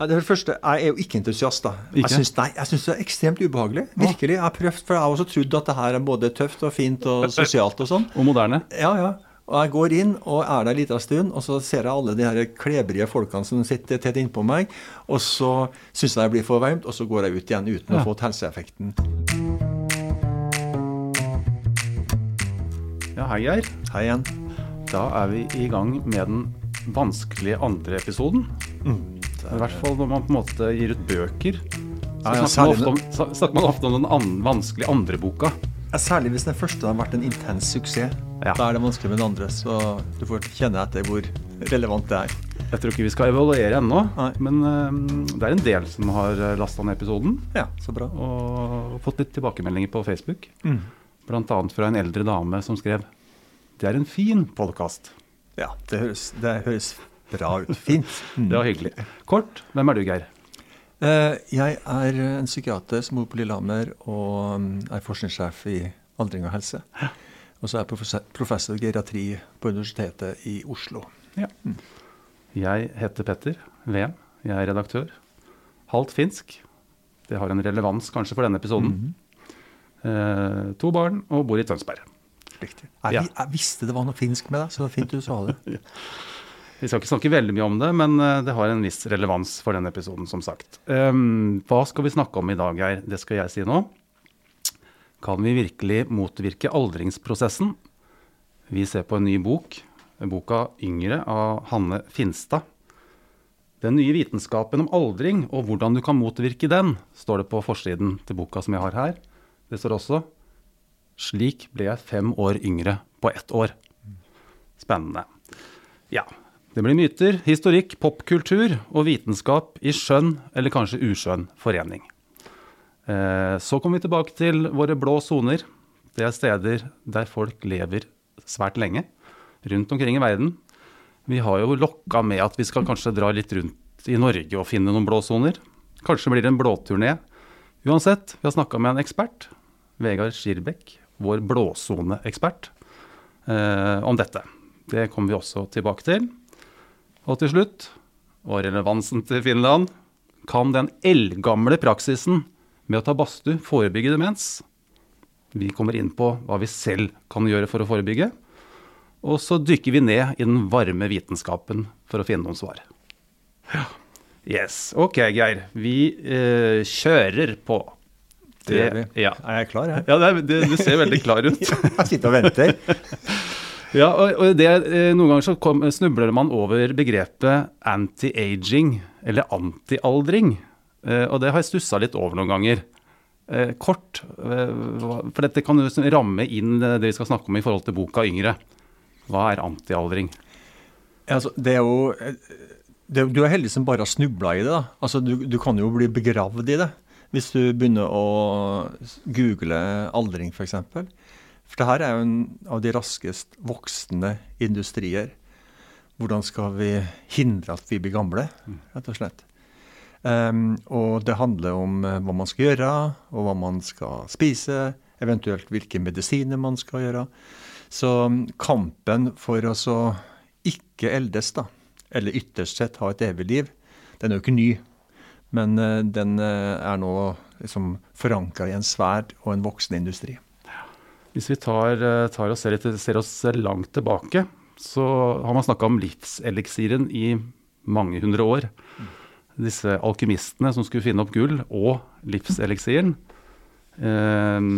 Det første, Jeg er jo ikke entusiast. da. Ikke? Jeg syns, nei, jeg syns det er ekstremt ubehagelig. Virkelig. Jeg har prøvd, for jeg har også trodd at det her er både tøft og fint og sosialt og sånn. Og moderne. Ja, ja. Og jeg går inn og er der en liten stund, og så ser jeg alle de her klebrige folkene som sitter tett innpå meg, og så syns jeg det blir for varmt, og så går jeg ut igjen uten Ja. å få helseeffekten. Ja, hei, Geir. Hei igjen. Da er vi i gang med den vanskelige andre episoden. I hvert fall når man på en måte gir ut bøker. Så Ja, snakker, man ofte om, snakker man ofte om den an vanskelige andre boka. Ja, Særlig hvis den første har vært en intens suksess. Ja. Da er det vanskelig med den andre, så du får kjenne etter hvor relevant det er. Jeg tror ikke vi skal evaluere ennå, men eh, det er en del som har lasta ned episoden. Ja, så bra. Og fått litt tilbakemeldinger på Facebook. Mm. Blant annet fra en eldre dame som skrev Det er en fin podkast. Ja, det høres, det høres bra ut. Fint. Mm. Det var hyggelig. Kort, hvem er du, Geir? Eh, Jeg er en psykiater som bor på Lillehammer og mm, er forskningssjef i aldring og helse. Og så er jeg professor, i geriatri på Universitetet i Oslo. Ja. Jeg heter Petter Wem. Jeg er redaktør. Halvt finsk. Det har en relevans kanskje for denne episoden. eh, to barn og bor i Tønsberg. Riktig. Jeg, Ja. jeg visste det var noe finsk med deg, så det var fint du sa det. Vi skal ikke snakke veldig mye om det, men eh, det har en viss relevans for denne episoden, som sagt. Um, hva skal vi snakke om i dag, Geir? Det skal jeg si nå. Kan vi virkelig motvirke aldringsprosessen? Vi ser på en ny bok, boka 'Yngre' av Hanne Finstad. Den nye vitenskapen om aldring og hvordan du kan motvirke den, står det på forsiden til boka som jeg har her. Det står også 'Slik ble jeg fem år yngre på ett år'. Spennende. Ja. Det blir myter, historikk, popkultur og vitenskap i skjønn eller kanskje uskjønn forening. Eh, Så kommer vi tilbake til våre blå soner. Det er steder der folk lever svært lenge rundt omkring i verden. Vi har jo lokka med at vi skal kanskje dra litt rundt i Norge og finne noen blå soner. Kanskje blir det en blåturné. Uansett, vi har snakka med en ekspert, Vegard Skirbekk, vår blåsoneekspert, eh, om dette. Det kommer vi også tilbake til. Og til slutt, og relevansen til Finland, kan den eldgamle praksisen med å ta badstue forebygge demens? Vi kommer inn på hva vi selv kan gjøre for å forebygge. Og så dykker vi ned i den varme vitenskapen for å finne noen svar. Ja. Yes. Ok, Geir. Vi eh, kjører på. Det vi. Ja. Er jeg klar, jeg? ja det, det, du ser veldig klar ut. Jeg sitter og venter. Ja, og, det, eh, Noen ganger så kom, snubler man over begrepet anti-aging, eller anti-aldring. Eh, og det har jeg stussa litt over noen ganger. Eh, kort, for dette kan jo ramme inn det vi skal snakke om i forhold til boka 'Yngre'. Hva er anti-aldring? Altså, det er jo det, Du er heldig som bare har snubla i det. da. Altså, du, du kan jo bli begravd i det hvis du begynner å google aldring, f.eks. For, det her er jo en av de raskest voksende industrier. Hvordan skal vi hindre at vi blir gamle, rett og slett. Um, og det handler om eh, hva man skal gjøre, og hva man skal spise, eventuelt hvilke medisiner man skal gjøre. Så mm, kampen for å så ikke eldes, da, eller ytterst sett ha et evig liv, den er jo ikke ny. Men eh, den eh, er nå liksom forankra i en svær og en voksen industri. Hvis vi tar, eh, tar og ser, litt, ser oss langt tilbake, så har man snakka om livseliksiren i mange hundre år. Disse alkymistene som skulle finne opp gull, og livseliksiren eh,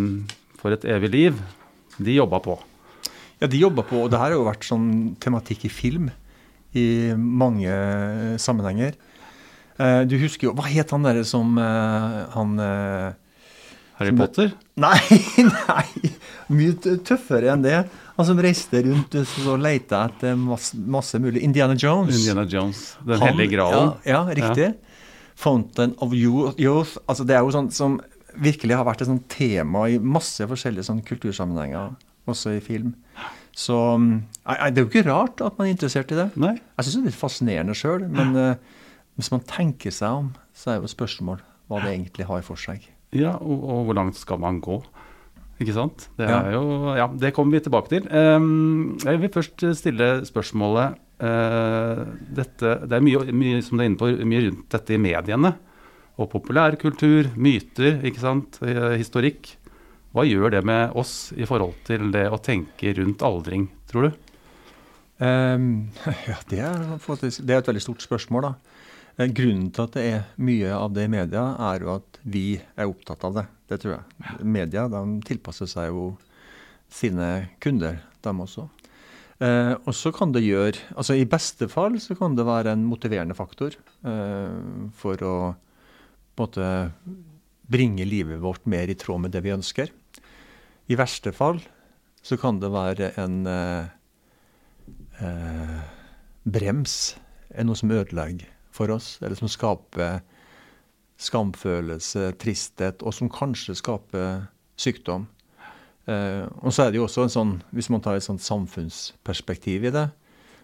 for et evig liv, de jobba på. Ja, de jobba på, og det her har jo vært sånn tematikk i film i mange sammenhenger. Eh, du husker jo Hva het han derre som eh, Han eh, Harry Potter? Nei, nei! Mye tøffere enn det. Han som reiste rundt og leita etter masse, masse mulig. Indiana Jones. Indiana Jones, Den Han- hellige gralen. Ja, ja riktig. Fountain of Youth. Altså, det er jo sånn som virkelig har vært et sånt tema i masse forskjellige sånn kultursammenhenger, også i film. Så mm, nei, det er jo ikke rart at man er interessert i det. Nei? Jeg syns det er litt fascinerende sjøl, men eh, hvis man tenker seg om, så er jo spørsmål hva det egentlig har for seg. Ja, og, og hvor langt skal man gå? Ikke sant? Det Ja. er jo Ja, det kommer vi tilbake til. Um, jeg vil først stille spørsmålet uh, dette, Det er mye, mye som det er inne på, mye rundt dette i mediene. Og populærkultur, myter, ikke sant, eh, historikk. Hva gjør det med oss i forhold til det å tenke rundt aldring, tror du? Um, ja, det er, det er, et veldig stort spørsmål. da. Eh, grunnen til at det er mye av det i media, er jo at vi er opptatt av det. Det tror jeg. Media de tilpasser seg jo sine kunder, dem også. Eh, og så kan det gjøre altså I beste fall så kan det være en motiverende faktor eh, for å på en måte bringe livet vårt mer i tråd med det vi ønsker. I verste fall så kan det være en eh, eh, brems noe som ødelegger for oss, eller som skaper skamfølelse, tristhet, og som kanskje skaper sykdom. Eh, og så er det jo også en sånn, Hvis man tar et sånt samfunnsperspektiv i det,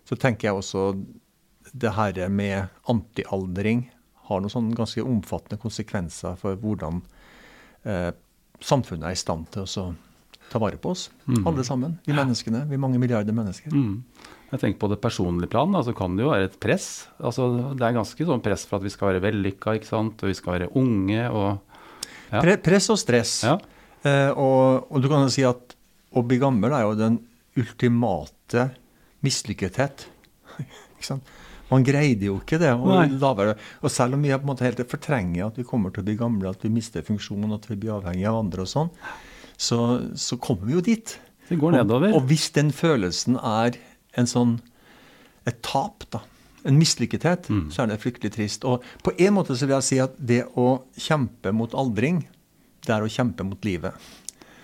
så tenker jeg også det her med antialdring har noen sånn ganske omfattende konsekvenser for hvordan eh, samfunnet er i stand til å ta vare på oss, mm. alle sammen. Vi menneskene. Vi mange milliarder mennesker. Mm. Jeg tenker På det personlige plan så altså kan det jo være et press. Altså, det er ganske sånn press for at vi skal være vellykka og vi skal være unge. Og, ja. Pre press og stress. Ja. Eh, og, og, du kan jo si at å bli gammel er jo den ultimate mislykkethet. Man greide jo ikke det. Og, og selv om vi på en måte helt fortrenger at vi kommer til å bli gamle, at vi mister funksjon, at vi blir avhengig av andre og sånn, så, så kommer vi jo dit. Det går nedover. Og, og hvis den følelsen er en sånn, et tap, da, en mislykkethet, mm. så er det fryktelig trist. Og på en måte så vil jeg si at det å kjempe mot aldring, det er å kjempe mot livet.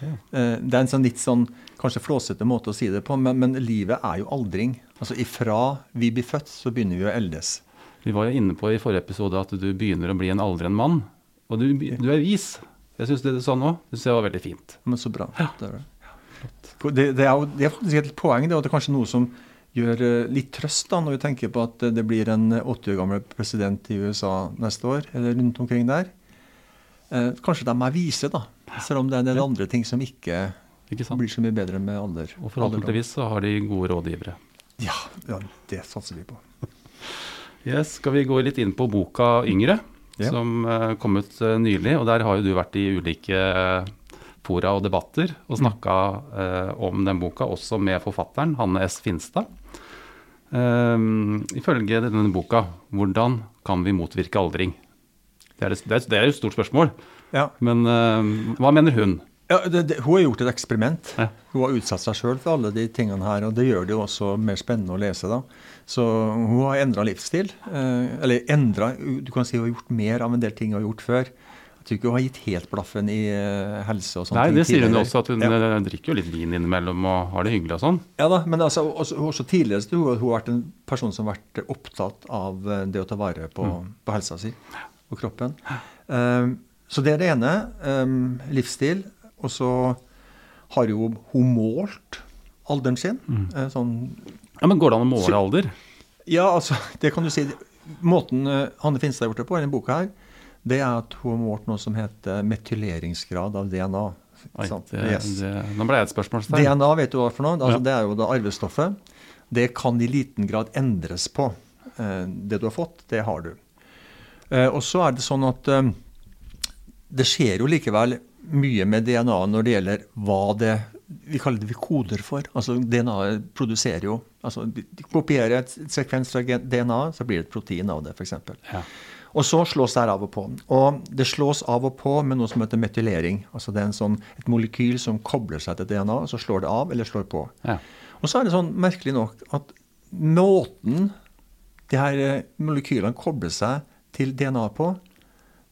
Ja. Eh, det er en sånn litt sånn kanskje flåsete måte å si det på, men, men, livet er jo aldring. Altså ifra vi blir født, så begynner vi å eldes. Vi var jo inne på i forrige episode at du begynner å bli en aldrende mann. Og du, du er vis. Jeg syns det du sa nå, det var veldig fint. Men så bra. Ja. Det er det. Det, det, er det, er faktisk et poeng, det, at det er kanskje noe som gjør eh, litt trøst da, når vi tenker på at det blir en 80 år gammel president i USA neste år, eller rundt omkring der. Eh, kanskje de er vise, da, selv om det er en del andre ting som ikke, ikke blir så mye bedre med alder. Og forhåpentligvis så har de gode rådgivere. Ja, ja det satser vi på. yes, Skal vi gå litt inn på boka 'Yngre', ja. som uh, kom ut nylig. og Der har jo du vært i ulike fora og debatter og snakka eh, om den boka, også med forfatteren Hanne S. Finstad. Eh, ifølge denne boka, hvordan kan vi motvirke aldring? Det er, det, det er et stort spørsmål. Ja. Men eh, hva mener hun? Ja, det, hun har gjort et eksperiment. Ja. Hun har utsatt seg sjøl for alle de tingene her. Og det gjør det jo også mer spennende å lese. da. Så hun har endra livsstil. eller endra Du kan si hun har gjort mer av en del ting hun har gjort før. Jeg tror ikke hun har gitt helt blaffen i uh, helse og sånt. Nei, det sier hun også, at hun ja. Eh, drikker jo litt vin innimellom og har det hyggelig og sånn. Ja da, men altså, også, også tidligere hun, hun har vært en person som har vært opptatt av eh, det å ta vare på, mm. på helsa si og kroppen. Um, så det er det ene. Um, livsstil. Og så har jo hun målt alderen sin. Mm. Sånn Ja, Men går det an å måle alder? Ja, altså, det kan du si. Måten Hanne Finstad har gjort det på i denne boka her, det er at hun har målt noe som heter metyleringsgrad av DNA. Oi, det, yes. det, nå ble jeg et spørsmålstegn. DNA vet du hva for noe? Altså, ja. Det er jo det arvestoffet. Det kan i liten grad endres på. Eh, det du har fått, det har du. Eh, og så er det sånn at eh, det skjer jo likevel mye med DNA når det gjelder hva det vi kaller det vi koder for. Altså DNA produserer jo altså De kopierer et sekvens fra DNA, så blir det et protein av det, f.eks. Ja. Og så slås det her av og på. Og det slås av og på med noe som heter metylering. Altså det er sånn, et molekyl som kobler seg til DNA, og så slår det av eller slår på. Ja. Og så er det sånn merkelig nok at måten de her eh, molekylene kobler seg til DNA på,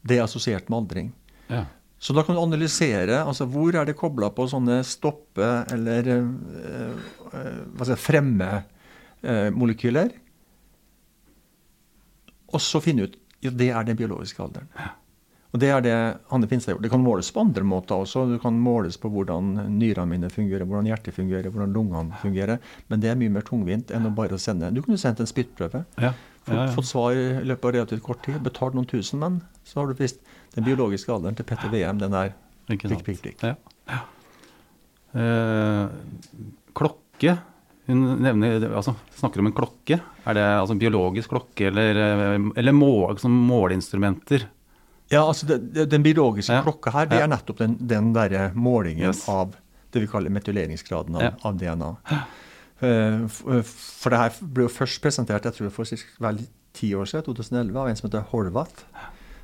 det er assosiert med aldring. Ja. Så da kan du analysere altså hvor er det kobla på sånne stoppe- eller øh, øh, fremme-molekyler. Og så finne ut ja, det er den biologiske alderen. Og Det er det Hanne Finstad har gjort. Det kan måles på andre måter også. Det kan måles på hvordan nyrene mine fungerer, hvordan hjertet fungerer, hvordan lungene fungerer. Men det er mye mer tungvint enn å bare sende Du kunne sendt en spyttprøve. Ja. Ja, ja. Fått svar i løpet av relativt kort tid. Betalt noen tusen, men så har du visst den biologiske alderen til Petter VM. Den er prikk, prikk, prikk. Ja. Eh, klokke Hun nevner, altså, snakker om en klokke. Er det altså biologisk klokke eller, eh, eller mål, liksom måleinstrumenter? Ja, altså det, Den biologiske Ja. klokka her, det Ja. er nettopp den, den der målingen Yes. av det vi kaller metyleringsgraden av, Ja. av DNA. Eh, f- eh, For det her ble jo først presentert jeg tror for vel ti år siden, 2011, av en som heter Horvath,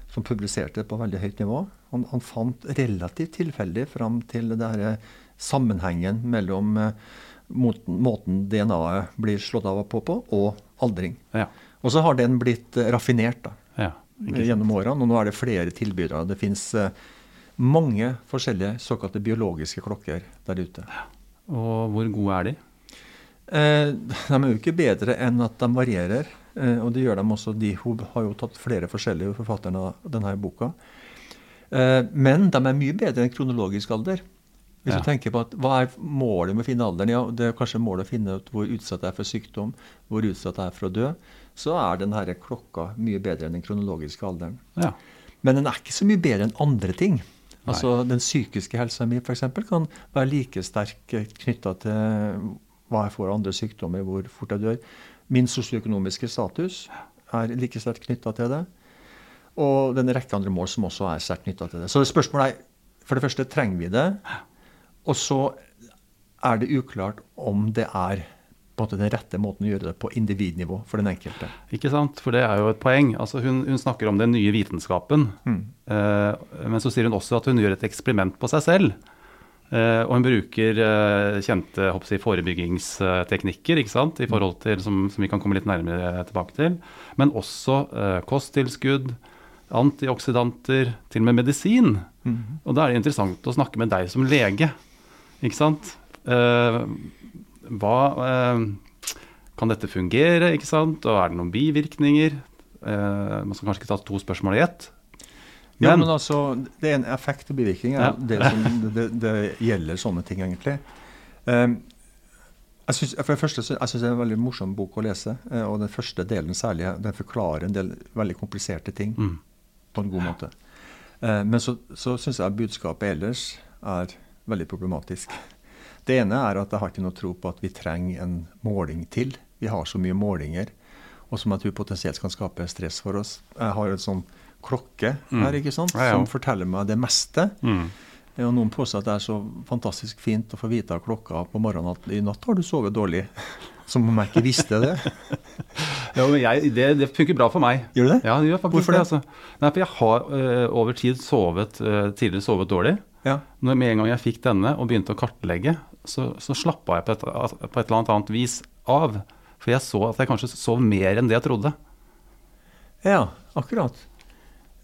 som publiserte det på veldig høyt nivå. Han, han fant relativt tilfeldig fram til det her sammenhengen mellom eh, måten, måten DNA-et blir slått av på på, og aldring. Ja. Og så har den blitt eh, raffinert. da ja. Gjennom årene, og nå er det flere tilbydere. Det fins mange forskjellige såkalte biologiske klokker der ute. Og hvor gode er de? Eh, de er jo ikke bedre enn at de varierer, eh, og det gjør de også. De har jo tatt flere forskjellige forfatterne av denne boka. Eh, men de er mye bedre enn kronologisk alder. Hvis Ja. du tenker på at Hva er målet med å finne alderen? Ja, Det er kanskje målet å finne ut hvor utsatt jeg er for sykdom, hvor utsatt jeg er for å dø. Så er denne klokka mye bedre enn den kronologiske alderen. Ja. Men den er ikke så mye bedre enn andre ting. Altså Den psykiske helsa mi eksempel, kan være like sterk knytta til hva jeg får av andre sykdommer, hvor fort jeg dør. Min sosioøkonomiske status er like sterkt knytta til det. Og det er en rekke andre mål som også er sterkt knytta til det. Så spørsmålet er for det første trenger vi det. Og så er det uklart om det er den rette måten å gjøre det på individnivå for den enkelte. Ikke sant? For det er jo et poeng. Altså hun, hun snakker om den nye vitenskapen. Mm. Eh, men så sier hun også at hun gjør et eksperiment på seg selv. Eh, og hun bruker eh, kjente jeg, forebyggingsteknikker ikke sant? I forhold til, som, som vi kan komme litt nærmere tilbake til. Men også eh, kosttilskudd, antioksidanter, til og med medisin. Mm. Og da er det interessant å snakke med deg som lege. Ikke sant? Uh, hva uh, Kan dette fungere, ikke sant? Og er det noen bivirkninger? Uh, man skal kanskje ikke ta to spørsmål i ett. Ja, Men- men altså, Det er en effekt og bivirkning. Ja. Det, som, det, det gjelder sånne ting, egentlig. Um, jeg synes, for det første, jeg syns det er en veldig morsom bok å lese. Og den første delen særlig. Den forklarer en del veldig kompliserte ting Mm. på en god måte. Men så, så syns jeg budskapet ellers er veldig problematisk. Det ene er at jeg har ikke noe tro på at vi trenger en måling til. Vi har så mye målinger, og som jeg tror potensielt kan skape stress for oss. Jeg har en sånn klokke Mm. her ikke sant, Ja, ja. som forteller meg det meste. Mm. Og noen påstår at det er så fantastisk fint å få vite av klokka på morgenen at i natt har du sovet dårlig. Som om jeg ikke visste det. Ja, men jeg, det, det funker bra for meg. Gjør det det? Ja, det gjør Hvorfor det? det? Altså. Nei, for jeg har eh, over tid sovet, eh, tidligere sovet dårlig. Ja. Når med en gang jeg fikk denne og begynte å kartlegge, så, så slappa jeg på et, på et eller annet annet vis av. For jeg så at jeg kanskje sov mer enn det jeg trodde. ja, akkurat.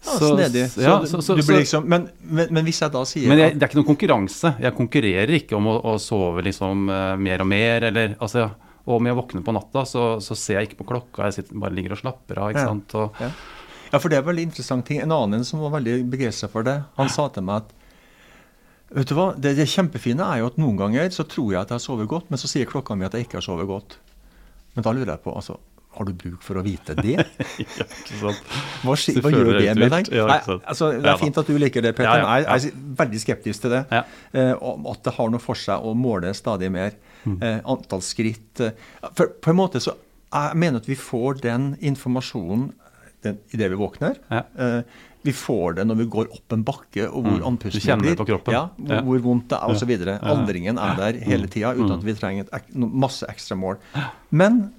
Ja, Så- Snedig. Så, ja, så- så- du blir liksom, men, men, men hvis jeg da sier Men jeg, det er ikke noen konkurranse. Jeg konkurrerer ikke om å, å sove liksom uh, mer og mer. Eller, altså, og om jeg våkner på natta, så, så ser jeg ikke på klokka. Jeg sitter, bare ligger og slapper av. ikke Ja. sant? Og, Ja. ja, for det er veldig interessant ting. En annen som var veldig begeistra for det, han sa til meg at Vet du hva, det, det kjempefine er jo at noen ganger så tror jeg at jeg har sovet godt, men så sier klokka mi at jeg ikke har sovet godt. Men da lurer jeg på, altså, har du bruk for å vite det? ja, ikke sant? Hva, skje- hva gjør det med deg? Ja, Nei, altså, det er fint at du liker det, Peter. Ja, ja, jeg er veldig skeptisk til det. Eh, at det har noe for seg å måle stadig mer. Mm. Eh, antall skritt. Eh, for på en måte så jeg mener at vi får den informasjonen den, idet vi våkner. Ja. Eh, vi får det når vi går opp en bakke, og hvor Mm. Andpusten blir. på kroppen. Ja, hvor, Ja. hvor vondt det er, osv. Ja. Aldringen er der hele tida, uten Mm. at vi trenger et, masse ekstra mål. Men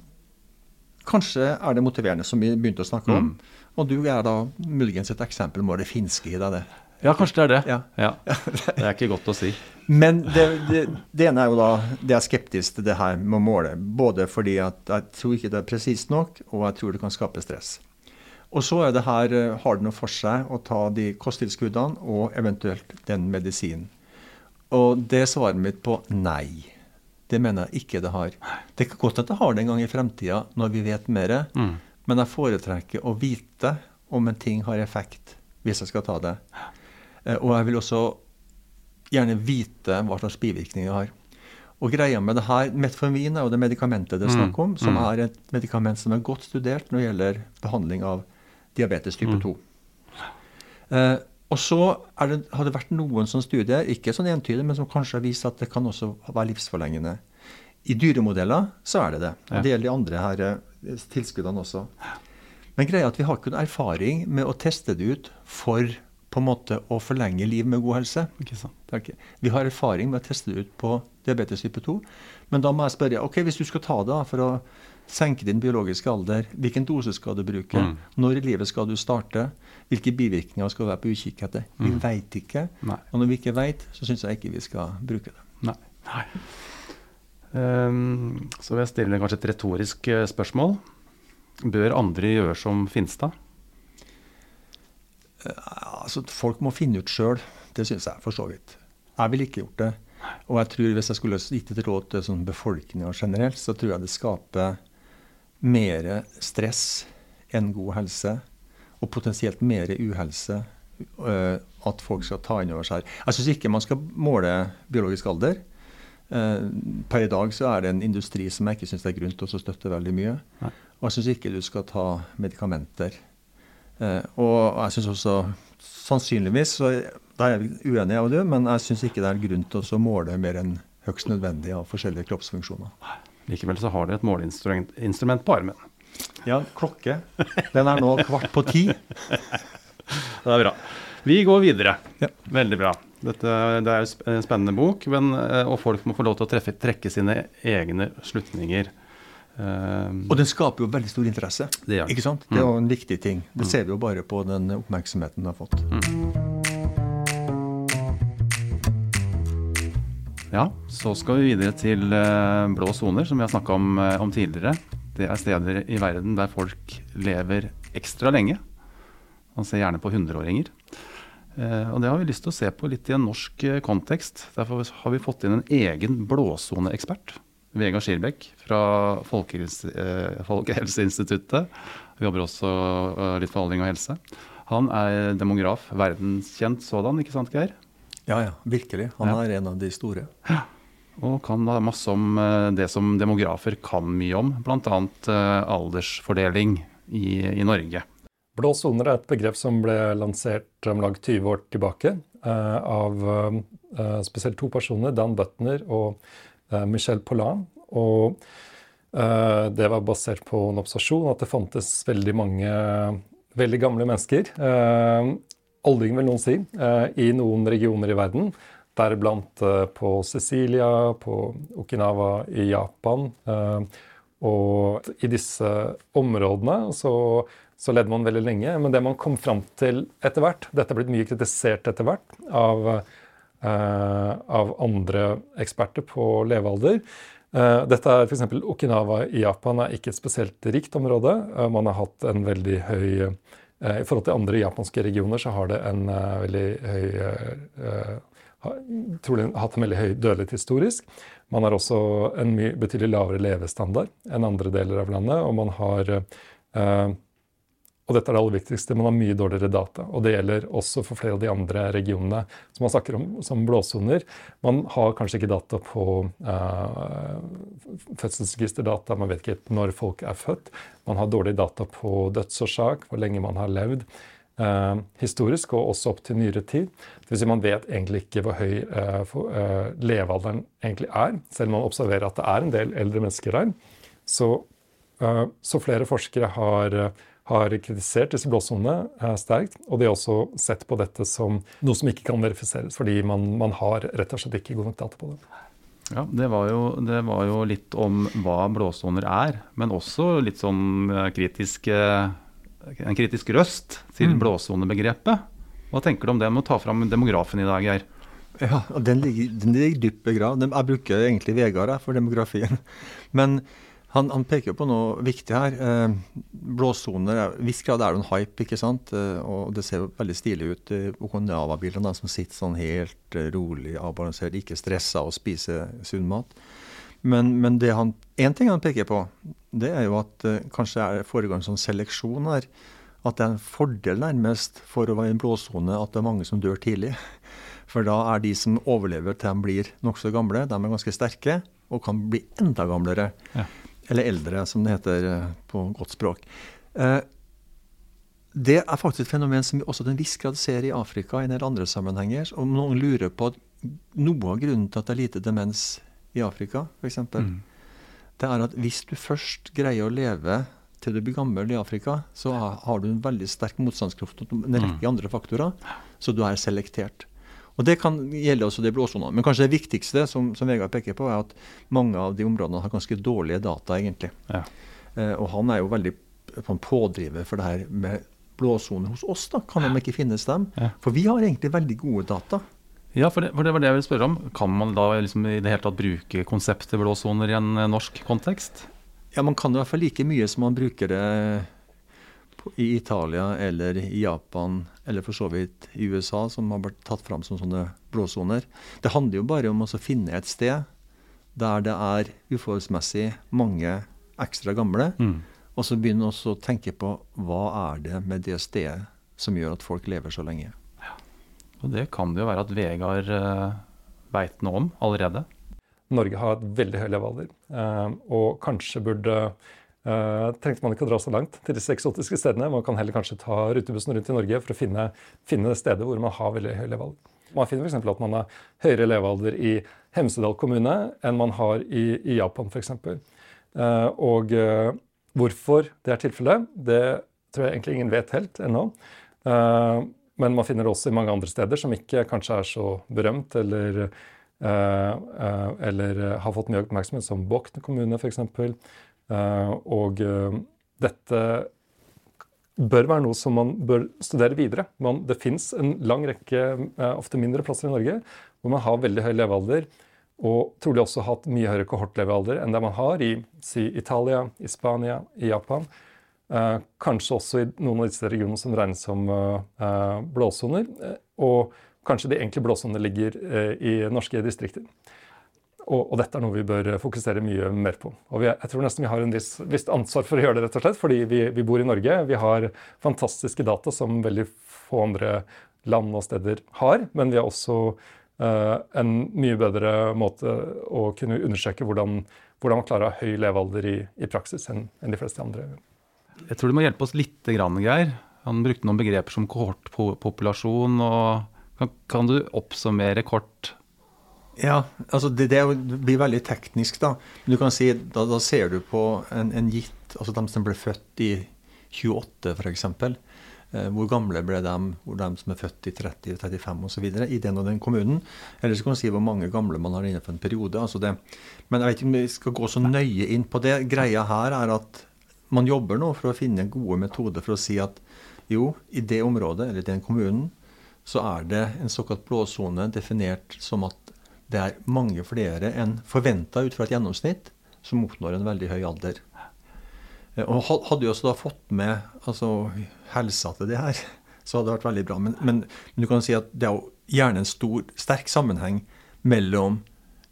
kanskje er det motiverende, som vi begynte å snakke om. Mm. Og du er da muligens et eksempel på det finske i deg, det. Ja, kanskje det er det. Ja. Det er ikke godt å si. Men det, det, det ene er jo da Det er skeptisk til det her med å måle. Både fordi at jeg tror ikke det er presist nok, og jeg tror det kan skape stress. Og så er det her, eh, har det noe for seg å ta de kosttilskuddene og eventuelt den medisinen. Og det er svaret mitt på nei. Det mener jeg ikke det har. Det er godt at det har det en gang i fremtida, når vi vet mer, Mm. men jeg foretrekker å vite om en ting har effekt, hvis jeg skal ta det. Eh, Og jeg vil også gjerne vite hva slags bivirkninger det har. Og greia med det her, Metformin er jo det medikamentet det er snakk om, som Mm. er et medikament som er godt studert når det gjelder behandling av diabetes type Mm. 2. Eh, og så det, har det vært noen sånne studier, ikke sånn entydig, men som kanskje har vist at det kan også være livsforlengende. I dyremodeller så er det det. Og det gjelder de andre her eh, tilskuddene også. Men greia er at vi har ikke noen erfaring med å teste det ut for på en måte å forlenge liv med god helse. Ikke ikke- Vi har erfaring med å teste det ut på diabetes type 2. Men da må jeg spørre ok, hvis du skal ta det for å senke din biologiske alder, hvilken dose skal du bruke? Mm. Når i livet skal du starte? Hvilke bivirkninger skal du være på utkikk etter? Vi Mm. veit ikke. Nei. Og når vi ikke veit, så syns jeg ikke vi skal bruke det. Nei. Nei. Um, så vil jeg stille kanskje et retorisk eh, spørsmål. Bør andre gjøre som Finstad? Altså, Folk må finne ut sjøl. Det syns jeg for så vidt. Jeg ville ikke gjort det. Og jeg tror hvis jeg skulle gitt et råd til sånn befolkninga generelt, så tror jeg det skaper mer stress enn god helse. Og potensielt mer uhelse. øh, at folk skal ta inn over seg. Jeg syns ikke man skal måle biologisk alder. Eh, per i dag så er det en industri som jeg ikke syns det er grunn til å støtte veldig mye. Nei. Og jeg syns ikke du skal ta medikamenter. Eh, og jeg syns også sannsynligvis, så da er jeg uenig jeg og du, men jeg syns ikke det er grunn til å måle mer enn høyst nødvendig av forskjellige kroppsfunksjoner. Likevel så har dere et måleinstrument på armen. Ja, klokke. Den er nå kvart på ti. Det er bra. Vi går videre. Ja. Veldig bra. Dette, det er en spennende bok, men, eh, og folk må få lov til å treffe, trekke sine egne slutninger. Um, Og den skaper jo veldig stor interesse. Det. Ikke sant? Det er jo en viktig ting. Det ser vi jo bare på den oppmerksomheten den har fått. Ja, så skal vi videre til eh, blå soner, som vi har snakka om, eh, om tidligere. Det er steder i verden der folk lever ekstra lenge. Man ser gjerne på hundreåringer. Eh, og det har vi lyst til å se på litt i en norsk kontekst. Derfor har vi fått inn en egen blåsoneekspert. Vegard Skirbekk fra Folkehelse, eh, Folkehelseinstituttet. Vi jobber også litt for aldring og helse. Han er demograf, verdenskjent sådan, ikke sant Geir? Ja, ja, virkelig. Han Ja. er en av de store. Og kan da masse om eh, det som demografer kan mye om, bl.a. Uh, aldersfordeling i, i Norge. Blå soner er et begrep som ble lansert om lag 20 år tilbake eh, av eh, spesielt to personer, Dan Butner og eh, Michel Pollin. Og eh, det var basert på en observasjon at det fantes veldig mange veldig gamle mennesker, eh, aldring vil noen si, eh, i noen regioner i verden. Deriblant eh, på Sicilia, på Okinawa i Japan. eh, og i disse områdene så, så ledde man veldig lenge. Men det man kom fram til etter hvert Dette er blitt mye kritisert etter hvert av, av andre eksperter på levealder. Dette er f.eks. Okinawa i Japan er ikke et spesielt rikt område. Man har hatt en veldig høy I forhold til andre japanske regioner så har det en eh, veldig høy eh, trolig hatt en veldig høy dødelighet historisk. Man har også en mye, betydelig lavere levestandard enn andre deler av landet. Og man har eh, og dette er det aller viktigste, man har mye dårligere data. Og det gjelder også for flere av de andre regionene som man snakker om som blåsoner. Man har kanskje ikke data på uh, fødselsregisterdata, man vet ikke når folk er født. Man har dårlig data på dødsårsak, hvor lenge man har levd. Uh, historisk og også opp til nyere tid. Vil si Man vet egentlig ikke hvor høy uh, for, uh, levealderen egentlig er, selv om man observerer at det er en del eldre mennesker der. Så, så flere forskere har, har kritisert disse blåsonene sterkt. Og de har også sett på dette som noe som ikke kan verifiseres, fordi man, man har rett og slett ikke god nok data på det. Ja, det var, jo, det var jo litt om hva blåsoner er, men også litt sånn eh, kritisk, eh, en kritisk røst til Mm. blåsonebegrepet. Hva tenker du om det? med å ta fram demografen i dag, Geir. Ja, den ligger, den ligger dypt begravd. Jeg bruker egentlig Vegard for demografien. Men han, han peker jo på noe viktig her. Eh, blåsoner er- viss grad er det en hype, ikke sant. Eh, og det ser veldig stilig ut. eh, Okinawa-bildene som sitter sånn helt eh, rolig, avbalansert, ikke stressa og spiser sunn mat. Men, men en ting han peker på, det er jo at kanskje det foregår en sånn seleksjon her. At det er en fordel nærmest for å være i en blåsone at det er mange som dør tidlig. For da er de som overlever til de blir nokså gamle, de er ganske sterke og kan bli enda gamlere. Ja. Eller eldre, som det heter eh, på godt språk. Eh, det er faktisk et fenomen som vi også til en viss grad ser i Afrika i en del andre sammenhenger. Om noen lurer på at noe av grunnen til at det er lite demens i Afrika, f.eks., Mm. det er at hvis du først greier å leve til du blir gammel i Afrika, så har du en veldig sterk motstandskraft mot en rekke andre faktorer, så du er selektert. Og Det kan gjelde også de blåsonene. Men kanskje det viktigste som, som Vegard peker på, er at mange av de områdene har ganske dårlige data, egentlig. Ja. Eh, og han er jo veldig pådriver for det her med blåsoner hos oss. da, Kan de ikke finnes dem? Ja. For vi har egentlig veldig gode data. Ja, for det, for det var det jeg ville spørre om. Kan man da liksom i det hele tatt bruke konseptet blåsoner i en eh, norsk kontekst? Ja, Man kan i hvert fall like mye som man bruker det i Italia eller i Japan, eller for så vidt i USA, som har blitt tatt fram som sånne blåsoner. Det handler jo bare om å finne et sted der det er uforholdsmessig mange ekstra gamle, Mm. og så begynne også å tenke på hva er det med det stedet som gjør at folk lever så lenge. Og det kan det jo være at Vegard uh, veit noe om allerede. Norge har et veldig høy levealder, eh, og kanskje burde eh, Trengte man ikke å dra så langt til disse eksotiske stedene. Man kan heller kanskje ta rutebussen rundt i Norge for å finne, finne steder hvor man har veldig høy levealder. Man finner f.eks. at man har høyere levealder i Hemsedal kommune enn man har i, i Japan f.eks. Uh, og uh, hvorfor det er tilfellet, det tror jeg egentlig ingen vet helt ennå. Uh, men man finner det også i mange andre steder som ikke kanskje er så berømt eller eh, eh, eller eh, har fått mye oppmerksomhet, som Bokn kommune f.eks. Uh, og eh, dette bør være noe som man bør studere videre. Man, det fins en lang rekke, eh, ofte mindre plasser i Norge, hvor man har veldig høy levealder, og trolig også hatt mye høyere kohortlevealder enn det man har i si, Italia, i Spania, i Japan. Eh, kanskje også i noen av disse regionene som regnes som eh, eh, blåsoner. eh, og kanskje de enkle blåsonene ligger eh, i norske distrikter. Og, og dette er noe vi bør fokusere mye mer på. Og vi, jeg tror nesten vi har en viss, visst ansvar for å gjøre det, rett og slett, fordi vi, vi bor i Norge. Vi har fantastiske data som veldig få andre land og steder har. Men vi har også eh, en mye bedre måte å kunne undersøke hvordan, hvordan man klarer å ha høy levealder i, i praksis enn en de fleste andre. Jeg tror du må hjelpe oss litt, Geir. Han brukte noen begreper som kohortpopulasjon. og kan, kan du oppsummere kort? Ja, altså det, det blir veldig teknisk, da. Du kan si, da, da ser du på en, en gitt Altså de som ble født i 28, f.eks. Eh, hvor gamle ble de, hvor de som er født i 30, 35 osv. i den og den kommunen. Eller så kan man si hvor mange gamle man har innenfor en periode. altså det. Men jeg vet ikke om vi skal gå så nøye inn på det. Greia her er at man jobber nå for å finne gode metoder for å si at jo, i det området eller i den kommunen så er det en såkalt blåsone definert som at det er mange flere enn forventa ut fra et gjennomsnitt som oppnår en veldig høy alder. Eh, Og Hadde vi også da fått med altså, helsa til det her, så hadde det vært veldig bra. Men, men, men du kan si at det er jo gjerne en stor, sterk sammenheng mellom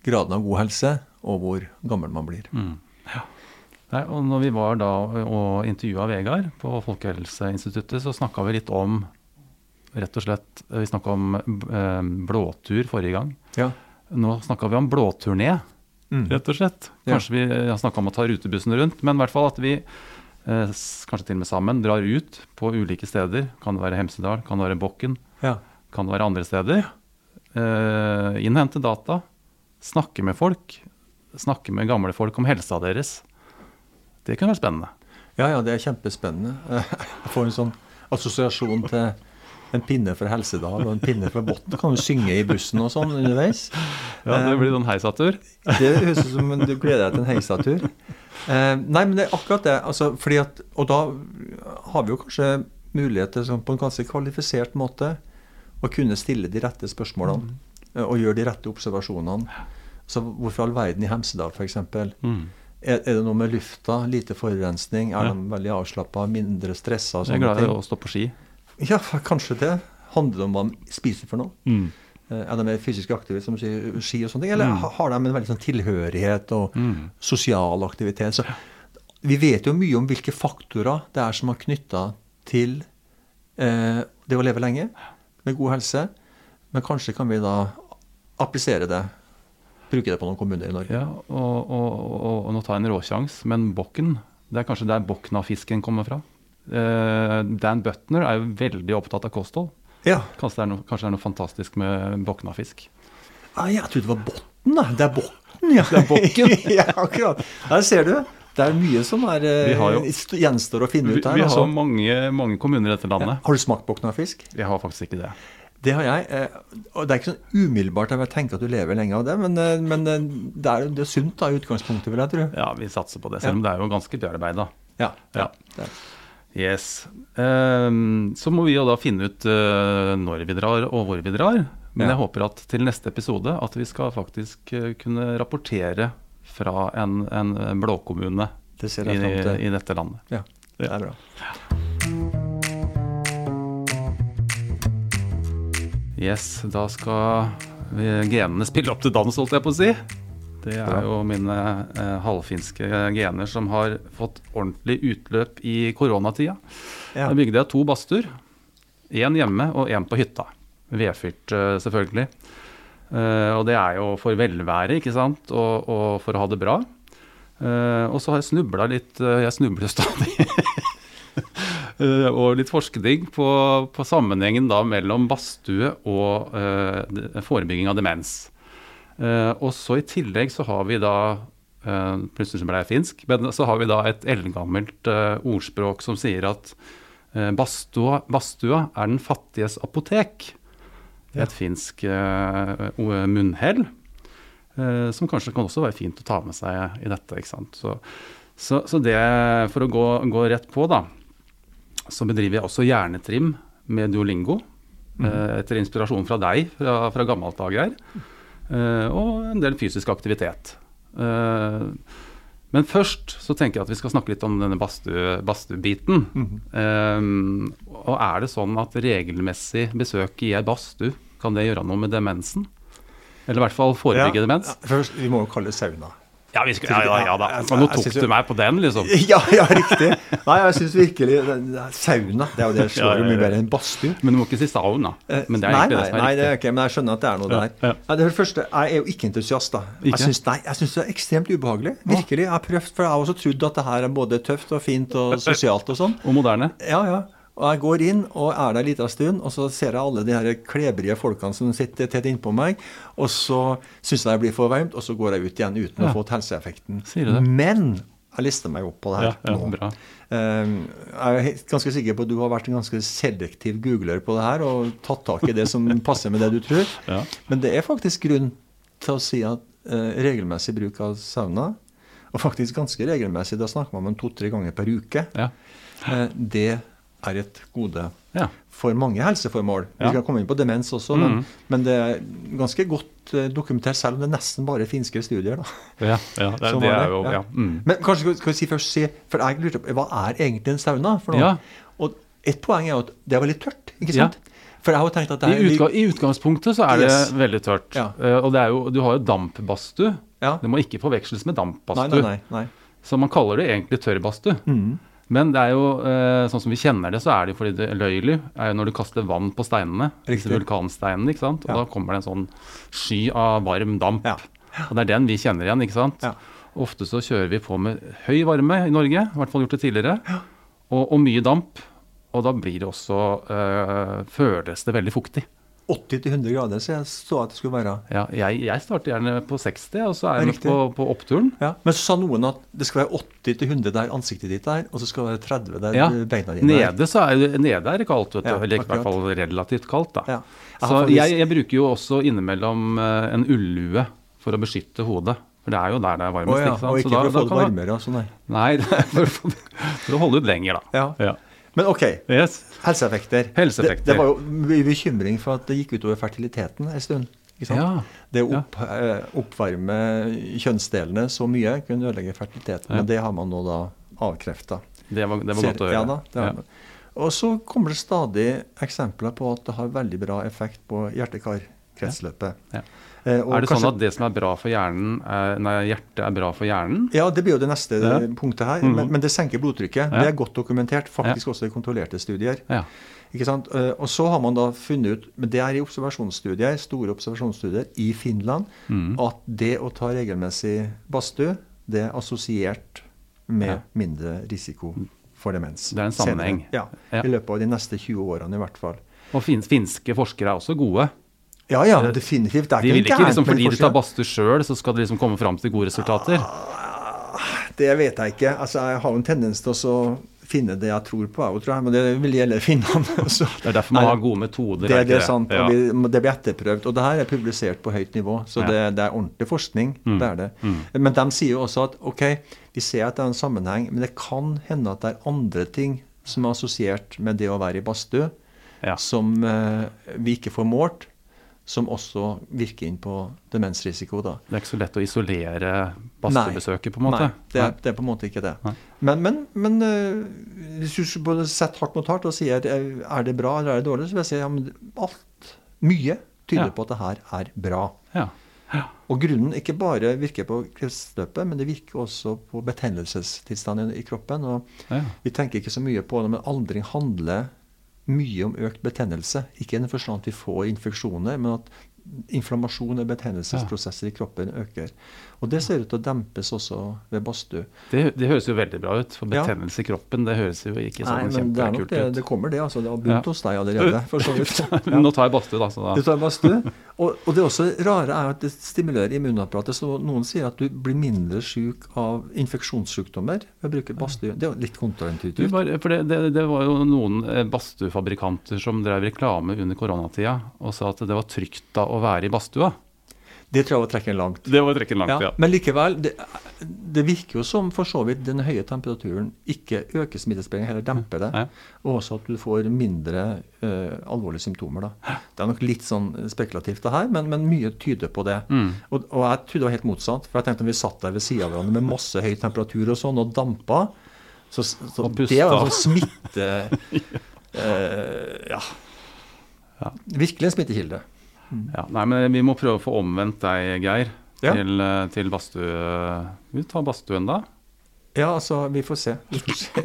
graden av god helse og hvor gammel man blir. Mm. Ja. Nei, og når vi var da og intervjua Vegard på Folkehelseinstituttet, så snakka vi litt om rett og slett, Vi snakka om eh, blåtur forrige gang. Ja. Nå snakka vi om blåturné, Mm. rett og slett. Ja. Kanskje vi har snakka om å ta rutebussen rundt, men i hvert fall at vi eh, kanskje til og med sammen drar ut på ulike steder. Kan det være Hemsedal, kan det være Bokken, Ja. kan det være andre steder. Eh, innhente data, snakke med folk. Snakke med gamle folk om helsa deres. Det kunne vært spennende. ja, ja, det er kjempespennende. Jeg får en sånn assosiasjon til en pinne for Helsedal og en pinne for Botten. Kan du synge i bussen og sånn underveis? Ja, Det blir sånn heisatur. Det høres ut som du gleder deg til en heisatur. Eh, nei, men det er akkurat det. Altså, fordi at, og da har vi jo kanskje mulighet til sånn, på en ganske kvalifisert måte å kunne stille de rette spørsmålene mm. og gjøre de rette observasjonene. Så hvorfor all verden i Hemsedal, f.eks.? Mm. Er, er det noe med lufta? Lite forurensning? Er Ja. de veldig avslappa? Mindre stressa? Jeg er glad i å stå på ski. Ja, kanskje det. Handler det om hva de spiser for noe? Mm. Eh, Er de mer fysisk aktive, som sier, ski og sånne ting? Eller Mm. har de en veldig sånn tilhørighet og Mm. sosial aktivitet? Så vi vet jo mye om hvilke faktorer det er som er knytta til eh, det å leve lenge med god helse. Men kanskje kan vi da applisere det, bruke det på noen kommuner i Norge. Ja, og, og, og, og nå tar jeg en råsjans, men Bokken, det er kanskje der Bokna-fisken kommer fra. Eh, Dan Butner er jo veldig opptatt av kosthold. Ja. Kanskje det er noe, det er noe fantastisk med Bokna-fisk. Ah, jeg trodde det var Botten, da. Det er Botten, ja. Det er bokken. ja, akkurat. Der ser du. Det er mye som er, eh, jo- gjenstår å finne Vi, ut her. vi altså. har mange, mange kommuner i dette landet. Har du smakt boknafisk? Jeg har faktisk ikke det. Det har jeg. eh, Og det er ikke sånn umiddelbart at jeg tenker at du lever lenge av det, men, men det, er, det er sunt da i utgangspunktet, vil jeg tro. Ja, vi satser på det, selv om det er jo ganske bearbeida. Ja. Ja. det er- Yes. Um, så må vi jo da finne ut uh, når vi drar og hvor vi drar. Men Ja. jeg håper at til neste episode at vi skal faktisk eh, kunne rapportere fra en, en blåkommune Det ser i, i dette landet. Ja, det er bra. Yes, da skal genene spille opp til dans, holdt jeg på å si. Det er jo mine eh, halvfinske gener som har fått ordentlig utløp i koronatida. Ja. Da bygde jeg to badstuer. Én hjemme og én på hytta. Vedfyrt, eh, selvfølgelig. Eh, og det er jo for velvære, ikke sant, og, og for å ha det bra. Eh, og så har jeg snubla litt eh, Jeg snubler stadig. Eh, og litt forskning på, på sammenhengen da mellom badstue og forebygging av demens. Eh, og så i tillegg så har vi da eh, Plutselig som ble jeg finsk, men så har vi da et eldgammelt eh, ordspråk som sier at Bastua, badstua er den fattiges apotek. Ja. Et finsk eh, munnhell. som kanskje kan også være fint å ta med seg i dette. ikke sant? Så, så, så det, for å gå, gå rett på, da, så bedriver jeg også hjernetrim med Duolingo. eh, etter inspirasjon fra deg fra, fra gammelt av, Geir. Eh, og en del fysisk aktivitet. Eh, men først så tenker jeg at vi skal snakke litt om denne badstuebiten. Mm -hmm. Eh, og er det sånn at regelmessig besøk i ei badstue, kan det gjøre noe med demensen? Eller i hvert fall forebygge Ja, demens? ja, Først, vi må jo kalle det sauna. Ja, vi skal, ja, ja, ja da. Jeg- Men nå jeg tok du meg på den, liksom. Ja, ja, riktig. Nei, jeg syns virkelig Sauna, det er jo det slår jo mye bedre enn badstue. Men du må ikke si sauna. Eh, Men det er nei, nei, det som er nei, det riktig. er ikke, men jeg skjønner at det er noe der. ja. Det første, Jeg er jo ikke entusiast, da. Jeg Ikke? syns, nei, jeg syns det er ekstremt ubehagelig. Virkelig. Jeg har prøvd, for jeg har også trodd at det her er både tøft og fint og sosialt og sånn. Og moderne. Ja, ja. Og jeg går inn og er der en liten stund, og så ser jeg alle de her klebrige folkene som sitter tett innpå meg, og så syns jeg det blir for varmt, og så går jeg ut igjen uten Ja. å få helseeffekten. Sier du det? Men jeg lister meg opp på det her Ja, ja, nå. bra. Eh, jeg er ganske sikker på at du har vært en ganske selektiv googler på det her og tatt tak i det som passer med det du tror. Ja. Men det er faktisk grunn til å si at eh, regelmessig bruk av sauna, og faktisk ganske regelmessig, da snakker man om to-tre ganger per uke, Ja. eh, det er et gode ja. for mange helseformål. Vi skal komme inn på demens også, men, men det er ganske godt eh, dokumentert, selv om det er nesten bare finske studier. Ja, ja, det, det er jo. Mm. Men kanskje skal- vi si først si, for jeg lurte på, hva er egentlig en sauna for noe? Og et poeng er jo at det er veldig tørt, ikke sant? For jeg har jo tenkt at det I, er utga I utgangspunktet så er Yes. det veldig tørt. Ja. Eh, og det er jo, du har jo dampbadstue. ja. Det må ikke forveksles med Nei, dampbadstue. nei, nei. nei. Så man kaller det egentlig tørrbadstue. Mhm. Men det er jo, eh, sånn som vi kjenner det, så er det jo fordi det løylig er jo når du kaster vann på steinene. Riktig. vulkansteinene, ikke sant. Og Ja. da kommer det en sånn sky av varm damp. Ja. Og det er den vi kjenner igjen, ikke sant. Ja. Ofte så kjører vi på med høy varme i Norge, i hvert fall gjort det tidligere, og, og mye damp. Og da blir det også øh, Føles det veldig fuktig. 80-100 grader, så jeg så at det skulle være. Ja, jeg, jeg starter gjerne på 60, og så er jeg på, på oppturen. Ja. Men så sa noen at det skal være 80-100 der ansiktet ditt er, og så skal det være 30 der Ja. beina dine er. Nede, så er, nede er det kaldt, vet du. Ja, Eller i hvert fall relativt kaldt, da. Ja. Jeg Så faktisk- jeg, jeg bruker jo også innimellom eh, en ullue for å beskytte hodet. For det er jo der det er varmest. varmest. ja, ikke sant? og Så ikke for å få det varmere sånn, nei. Nei, det er for, å for å holde ut lenger, da. Ja. Men ok, Yes. helseeffekter. Helseeffekter. Det, det var jo mye bekymring for at det gikk utover fertiliteten en stund. Ikke sant? Ja. Det å opp, ja. oppvarme kjønnsdelene så mye kunne ødelegge fertiliteten. Ja. Men det har man nå da avkrefta. Det var, det var godt å høre. Ja. Og så kommer det stadig eksempler på at det har veldig bra effekt på hjerte-kar-kretsløpet. Eh, og Er det kanskje- sånn at det som er bra for hjernen, er, nei, hjertet er bra for hjernen? Ja, det blir jo det neste Ja. punktet her. Mhm. Men, men det senker blodtrykket. Ja. Det er godt dokumentert, faktisk også i kontrollerte studier. Ja. Ikke sant? Eh, Og så har man da funnet ut, men det er i observasjonsstudier, store observasjonsstudier i Finland, mm. at det å ta regelmessig badstue, det er assosiert med mindre risiko for demens. Det er en sammenheng. Senere. Ja, Ja. I løpet av de neste 20 årene i hvert fall. Og finske forskere er også gode. Ja, ja, definitivt. Det er De vil ikke gærent liksom, Fordi de tar badstue sjøl, så skal de liksom komme fram til gode resultater. Det vet jeg ikke. Altså, Jeg har jo en tendens til å finne det jeg tror på, jeg tror jeg. Men det vil gjelde finnene. så- Det er derfor man har gode metoder. Det, det ikke er sant. Ja. og vi, Det blir etterprøvd. Og det her er publisert på høyt nivå, så Ja. det, det er ordentlig forskning. Mm. det er det. Mm. Men de sier jo også at ok, vi ser at det er en sammenheng, men det kan hende at det er andre ting som er assosiert med det å være i badstue, Ja. som uh, vi ikke får målt, som også virker inn på demensrisiko. da. Det er ikke så lett å isolere badstuebesøket, på en måte. Nei, det er, det er på en måte ikke det. Nei. Men, men, men øh, hvis du både setter hardt mot hardt og sier øh, er det bra eller er det dårlig, så vil jeg si ja, men alt, mye tyder Ja. på at det her er bra. Ja. Og grunnen ikke bare virker på kretsløpet, men det virker også på betennelsestilstanden i kroppen. og. Vi tenker ikke så mye på det, men aldring handler mye om økt betennelse. Ikke i den forstand at vi får infeksjoner, men at inflammasjon og betennelsesprosesser i kroppen øker. Og det ser ut til å dempes også ved badstue. Det, det høres jo veldig bra ut. For Ja. betennelse i kroppen, det høres jo ikke sånn men kjempekult det, ut. det kommer det. altså. Det har Ja. begynt hos deg allerede. for så vidt. Ja. Nå tar jeg badstue, da. Så da. Du tar badstue. Og, og det også rare er at det stimulerer immunapparatet. Så noen sier at du blir mindre syk av infeksjonssykdommer ved å bruke badstue. Det er litt kontraintuitivt. for det, det, det var jo noen eh, badstuefabrikanter som drev reklame under koronatida og sa at det var trygt da å være i badstua. Det tror jeg var å trekke den langt. Det var å trekke langt, Ja, ja. men likevel, det, det virker jo som for så vidt den høye temperaturen ikke øker smittespredningen, heller demper det. Ja. Og også at du får mindre uh, alvorlige symptomer. da. Det er nok litt sånn spekulativt det her, men, men mye tyder på det. Mm. Og, og jeg trodde det var helt motsatt. For jeg tenkte om vi satt der ved sida av hverandre med masse høy temperatur og sånn, og dampa så, så Og. Det var en sånn smitte... uh, ja. Ja. Virkelig en smittekilde. Ja, nei, men vi må prøve å få omvendt deg, Geir, Ja. til, eh, til badstue... Vi tar badstuen, da. Ja, altså, vi får se. Vi får se.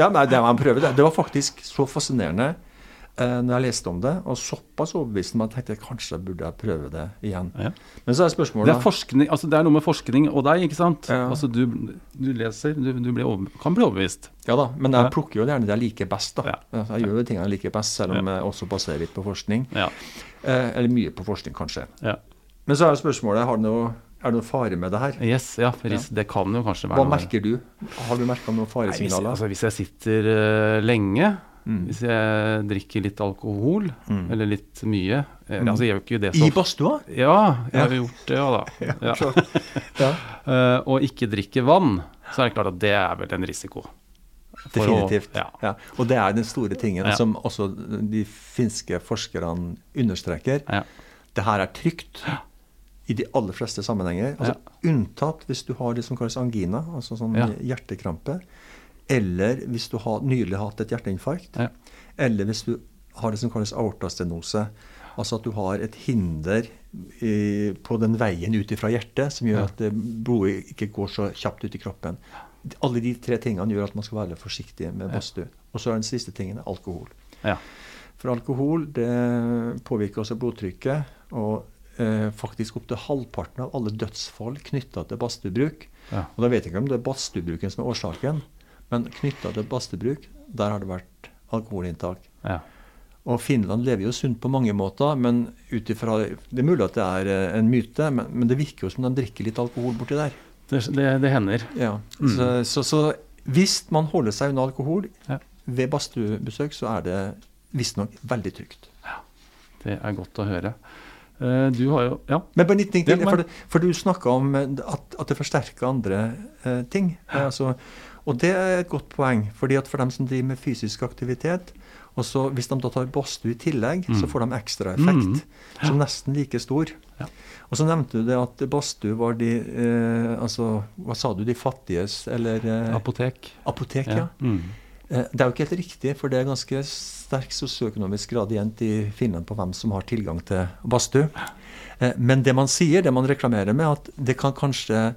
ja, nei, det var en prøve. Det, var faktisk så fascinerende eh, når jeg leste om det, og såpass overbevisende at jeg tenkte kanskje jeg burde jeg prøve det igjen. Ja. Men så er Det er, forskning, altså det er noe med forskning og deg, ikke sant? Ja. Altså du, du leser, du, du blir over, kan bli overbevist. Ja da, men jeg plukker jo gjerne det jeg liker best. da. Ja. Jeg gjør jo tingene jeg liker best, selv om jeg også baserer litt på forskning. Ja. Eh, eller mye på forskning, kanskje. ja. Men så er spørsmålet har det noe, er det noen fare med det her. Yes, ja, ris, det kan jo kanskje være Hva noe- merker du? Har du merka noen Nei, hvis, altså, hvis jeg sitter uh, lenge, Mm. hvis jeg drikker litt alkohol, Mm. eller litt mye eh, Mm. Altså, jeg gjør ikke det I så badstua? Ja, jeg Ja. har gjort det, ja da. Ja. ja. Eh, og ikke drikker vann, så er det klart at det er vel en risiko. For å- Definitivt. ja. Ja. Og det er den store tingen Ja. som også de finske forskerne understreker. Ja. Det her er trygt i de aller fleste sammenhenger. Altså, Unntatt hvis du har det som kalles angina, altså sånn hjertekrampe. Eller hvis du har nylig hatt et hjerteinfarkt. Eller hvis du har det som kalles aortastenose. Altså at du har et hinder i, på den veien ut fra hjertet som gjør at blodet ikke går så kjapt ut i kroppen. Alle de tre tingene gjør at man skal være forsiktig med badstue. Og så er den siste tingen alkohol. Ja. For alkohol det påvirker også blodtrykket. Og eh, faktisk opptil halvparten av alle dødsfall knytta til badstuebruk. Ja. Og da vet jeg ikke om det er badstuebruken som er årsaken, men knytta til badstuebruk, der har det vært alkoholinntak. Ja. Og Finland lever jo sunt på mange måter, men utifra, Det er mulig at det er eh, en myte, men, men det virker jo som de drikker litt alkohol borti der. Det, det, det hender. Ja. Mm. Så, så, så hvis man holder seg unna alkohol Ja. ved badstuebesøk, så er det visstnok veldig trygt. Ja, Det er godt å høre. Eh, du har jo Ja. Men bare en liten ting til, for, for du snakka om eh, at, at det forsterker andre eh, ting. Altså, og det er et godt poeng, fordi at for dem som driver med fysisk aktivitet, og så hvis de da tar badstue i tillegg, så Mm. får de ekstra effekt, Mm. som nesten like stor. Ja. Og så nevnte du det at badstue var de eh, altså, Hva sa du? De fattiges, eller eh, Apotek. Apotek, ja. Mm. Eh, Det er jo ikke helt riktig, for det er ganske sterk sosioøkonomisk gradient i Finland på hvem som har tilgang til badstue. Eh, Men det man sier, det man reklamerer med, at det kan kanskje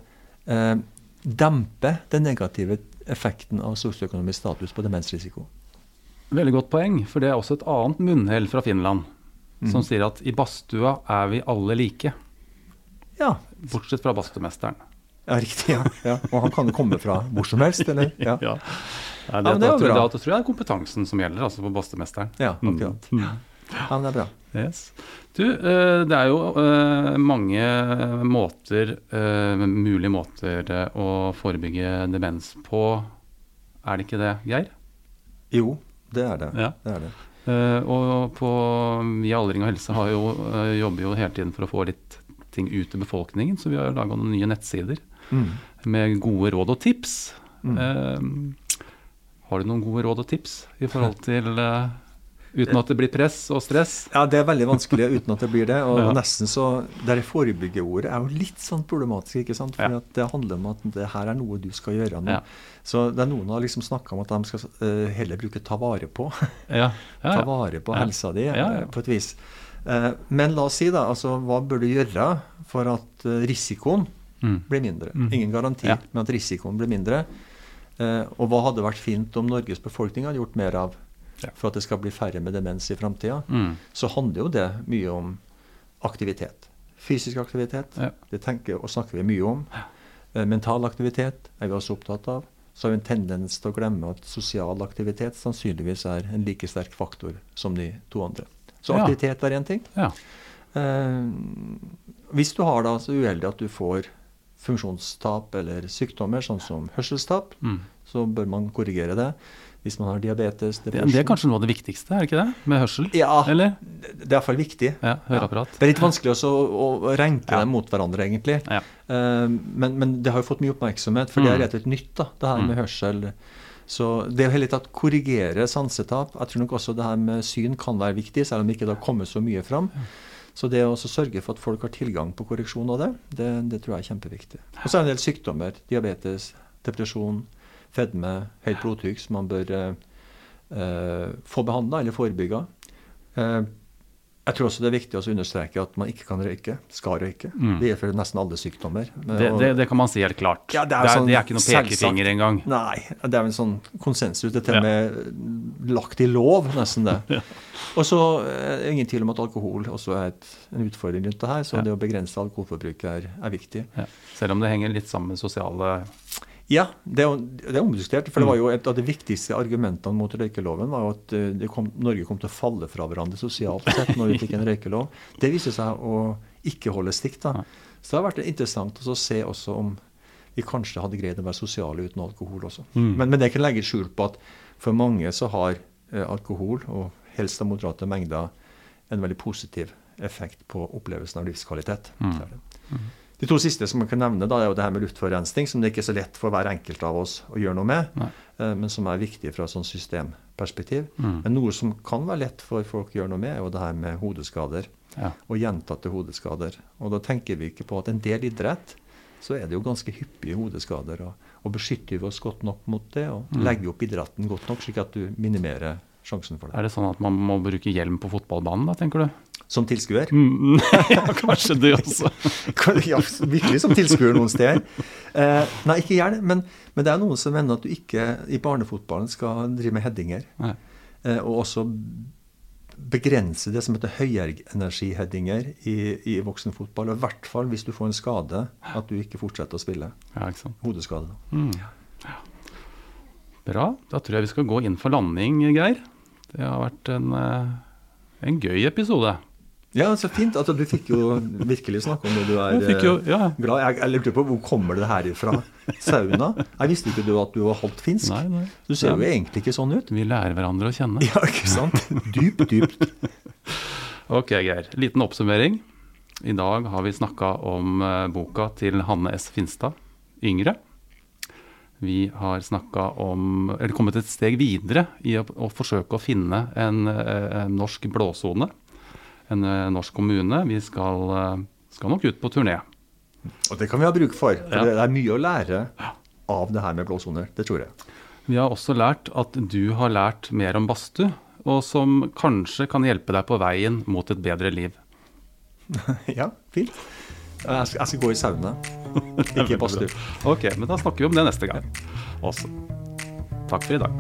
eh, dempe den negative effekten av sosioøkonomisk status på demensrisiko. Veldig godt poeng, for det er også et annet munnhell fra Finland som Mhm. sier at i badstua er vi alle like, Ja, bortsett fra badstumesteren. ja riktig. Ja. ja. Og han kan jo komme fra hvor som helst, eller? Ja, Ja. Nei, Ja, det, men det er var bra. da tror jeg det er kompetansen som gjelder, altså for badstumesteren. ja Mm. akkurat. Mm. Ja, men det er bra. Yes. Du, eh, det er jo eh, mange måter, eh, mulige måter å forebygge demens på. Er det ikke det, Geir? Jo, det er det. Ja. det, er det. Og på Vi Aldring og helse jo, jobber jo hele tiden for å få litt ting ut til befolkningen, så vi har laga noen nye nettsider mm. med gode råd og tips. Mm. Har du noen gode råd og tips i forhold til Uten at det blir press og stress? Ja, det er veldig vanskelig uten at det blir det. Og ja. nesten så Det forebygge-ordet er jo litt sånn problematisk, ikke sant? For ja. det handler om at det her er noe du skal gjøre nå. Ja. Så det er noen har liksom snakka om at de skal uh, heller bruke ta vare på. ta vare på helsa di, uh, på et vis. Uh, men la oss si, da, altså hva bør du gjøre for at risikoen mm. blir mindre? Mm. Ingen garanti, men at risikoen blir mindre. og hva hadde vært fint om Norges befolkning hadde gjort mer av? For at det skal bli færre med demens i framtida, mm. så handler jo det mye om aktivitet. Fysisk aktivitet, ja. det tenker og snakker vi mye om. Eh, mental aktivitet er vi også opptatt av. Så har vi en tendens til å glemme at sosial aktivitet sannsynligvis er en like sterk faktor som de to andre. Så aktivitet er én ting. Ja. Eh, hvis du har da så uheldig at du får funksjonstap eller sykdommer, sånn som hørselstap, mm. så bør man korrigere det hvis man har diabetes, depresjon Det er kanskje noe av det viktigste, er det ikke det? Med hørsel? Ja, Eller? det er iallfall viktig. Ja, høreapparat. Ja. Det er litt vanskelig også å, å renke ja. dem mot hverandre, egentlig. Ja. Uh, men, men, det har jo fått mye oppmerksomhet, for det er mm. rett og slett nytt, da, det her mm. med hørsel. Så det å hele tatt korrigere sansetap Jeg tror nok også det her med syn kan være viktig, selv om det ikke har kommet så mye fram. Så det å sørge for at folk har tilgang på korreksjon av det, det, det tror jeg er kjempeviktig. Og så er det en del sykdommer. Diabetes, depresjon fedme, høyt blodtrykk som man bør eh, få behandla eller forebygga. Eh, jeg tror også det er viktig å understreke at man ikke kan røyke, skal røyke. Mm. Det gjelder nesten alle sykdommer. Det, det, det, kan man si helt klart. Ja, det, er det, er, sånn, det, er, ikke noen pekefinger engang. Nei, det er en sånn konsensus. Det er til og med lagt i lov, nesten det. ja. Og så er det ingen tvil om at alkohol også er et, en utfordring rundt det her. Så ja. det å begrense alkoholforbruket er, er viktig. Selv om det henger litt sammen med sosiale ja, det er, det er omdiskutert. For det var jo et av de viktigste argumentene mot røykeloven var jo at eh, kom, Norge kom til å falle fra hverandre sosialt sett når vi fikk en røykelov. Det viste seg å ikke holde stikk. da. Så det har vært interessant å se også om vi kanskje hadde greid å være sosiale uten alkohol også. Mm. Men, men, det kan legge skjul på at for mange så har eh, alkohol, og helst av moderate mengder, en veldig positiv effekt på opplevelsen av livskvalitet. Mm. De to siste som man kan nevne, da, er jo det her med luftforurensning, som det ikke er så lett for hver enkelt av oss å gjøre noe med, Nei. men som er viktig fra et sånt systemperspektiv. Mm. Men noe som kan være lett for folk å gjøre noe med, er jo det her med hodeskader. Ja. Og gjentatte hodeskader. Og da tenker vi ikke på at en del idrett så er det jo ganske hyppige hodeskader. Og, og beskytter vi oss godt nok mot det, og mm. legger opp idretten godt nok, slik at du minimerer sjansen for det. Er det sånn at man må bruke hjelm på fotballbanen, da, tenker du? Som tilskuer? Mm, ja, kanskje det også. ja, virkelig som tilskuer noen steder. Eh, nei, ikke gjerne, men, men, det er noen som mener at du ikke i barnefotballen skal drive med headinger. Eh, og også begrense det som heter høyenergiheadinger i, i voksenfotball. Og i hvert fall hvis du får en skade, at du ikke fortsetter å spille. Ja, ikke sant? Hodeskade. Mm. Ja. Bra. Da tror jeg vi skal gå inn for landing, Geir. Det har vært en, eh, en gøy episode. Ja, så fint. Altså, du fikk jo virkelig snakke om det du er jeg jo, ja. glad glad Jeg, jeg lurte på hvor kommer det her ifra? Sauna? Jeg visste ikke du at du var halvt finsk. Nei, nei. Du ser jo egentlig ikke sånn ut. Vi lærer hverandre å kjenne. Ja, ikke sant? Dypt, dypt. ok, Geir. Liten oppsummering. I dag har vi snakka om uh, boka til Hanne S. Finstad, 'Yngre'. Vi har om, eller kommet et steg videre i å, å forsøke å finne en, uh, en norsk blåsone en en norsk kommune. Vi skal, eh, skal, nok ut på turné. Og det kan vi ha bruk for. for ja. Det er mye å lære av det her med blåsoner. Det tror jeg. Vi har også lært at du har lært mer om badstue, og som kanskje kan hjelpe deg på veien mot et bedre liv. ja, fint. Jeg skal, jeg skal gå i sauna, ikke i badstue. ok, men da snakker vi om det neste gang også. Takk for i dag.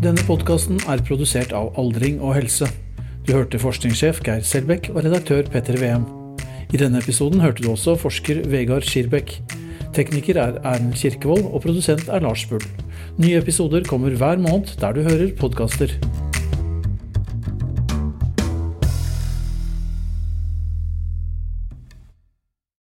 Denne podkasten er produsert av Aldring og helse. Du hørte forskningssjef Geir Selbekk og redaktør Petter VM. I denne episoden hørte du også forsker Vegard Skirbekk. Tekniker er Erlend Kirkevold, og produsent er Lars Bull. Nye episoder kommer hver måned der du hører podkaster.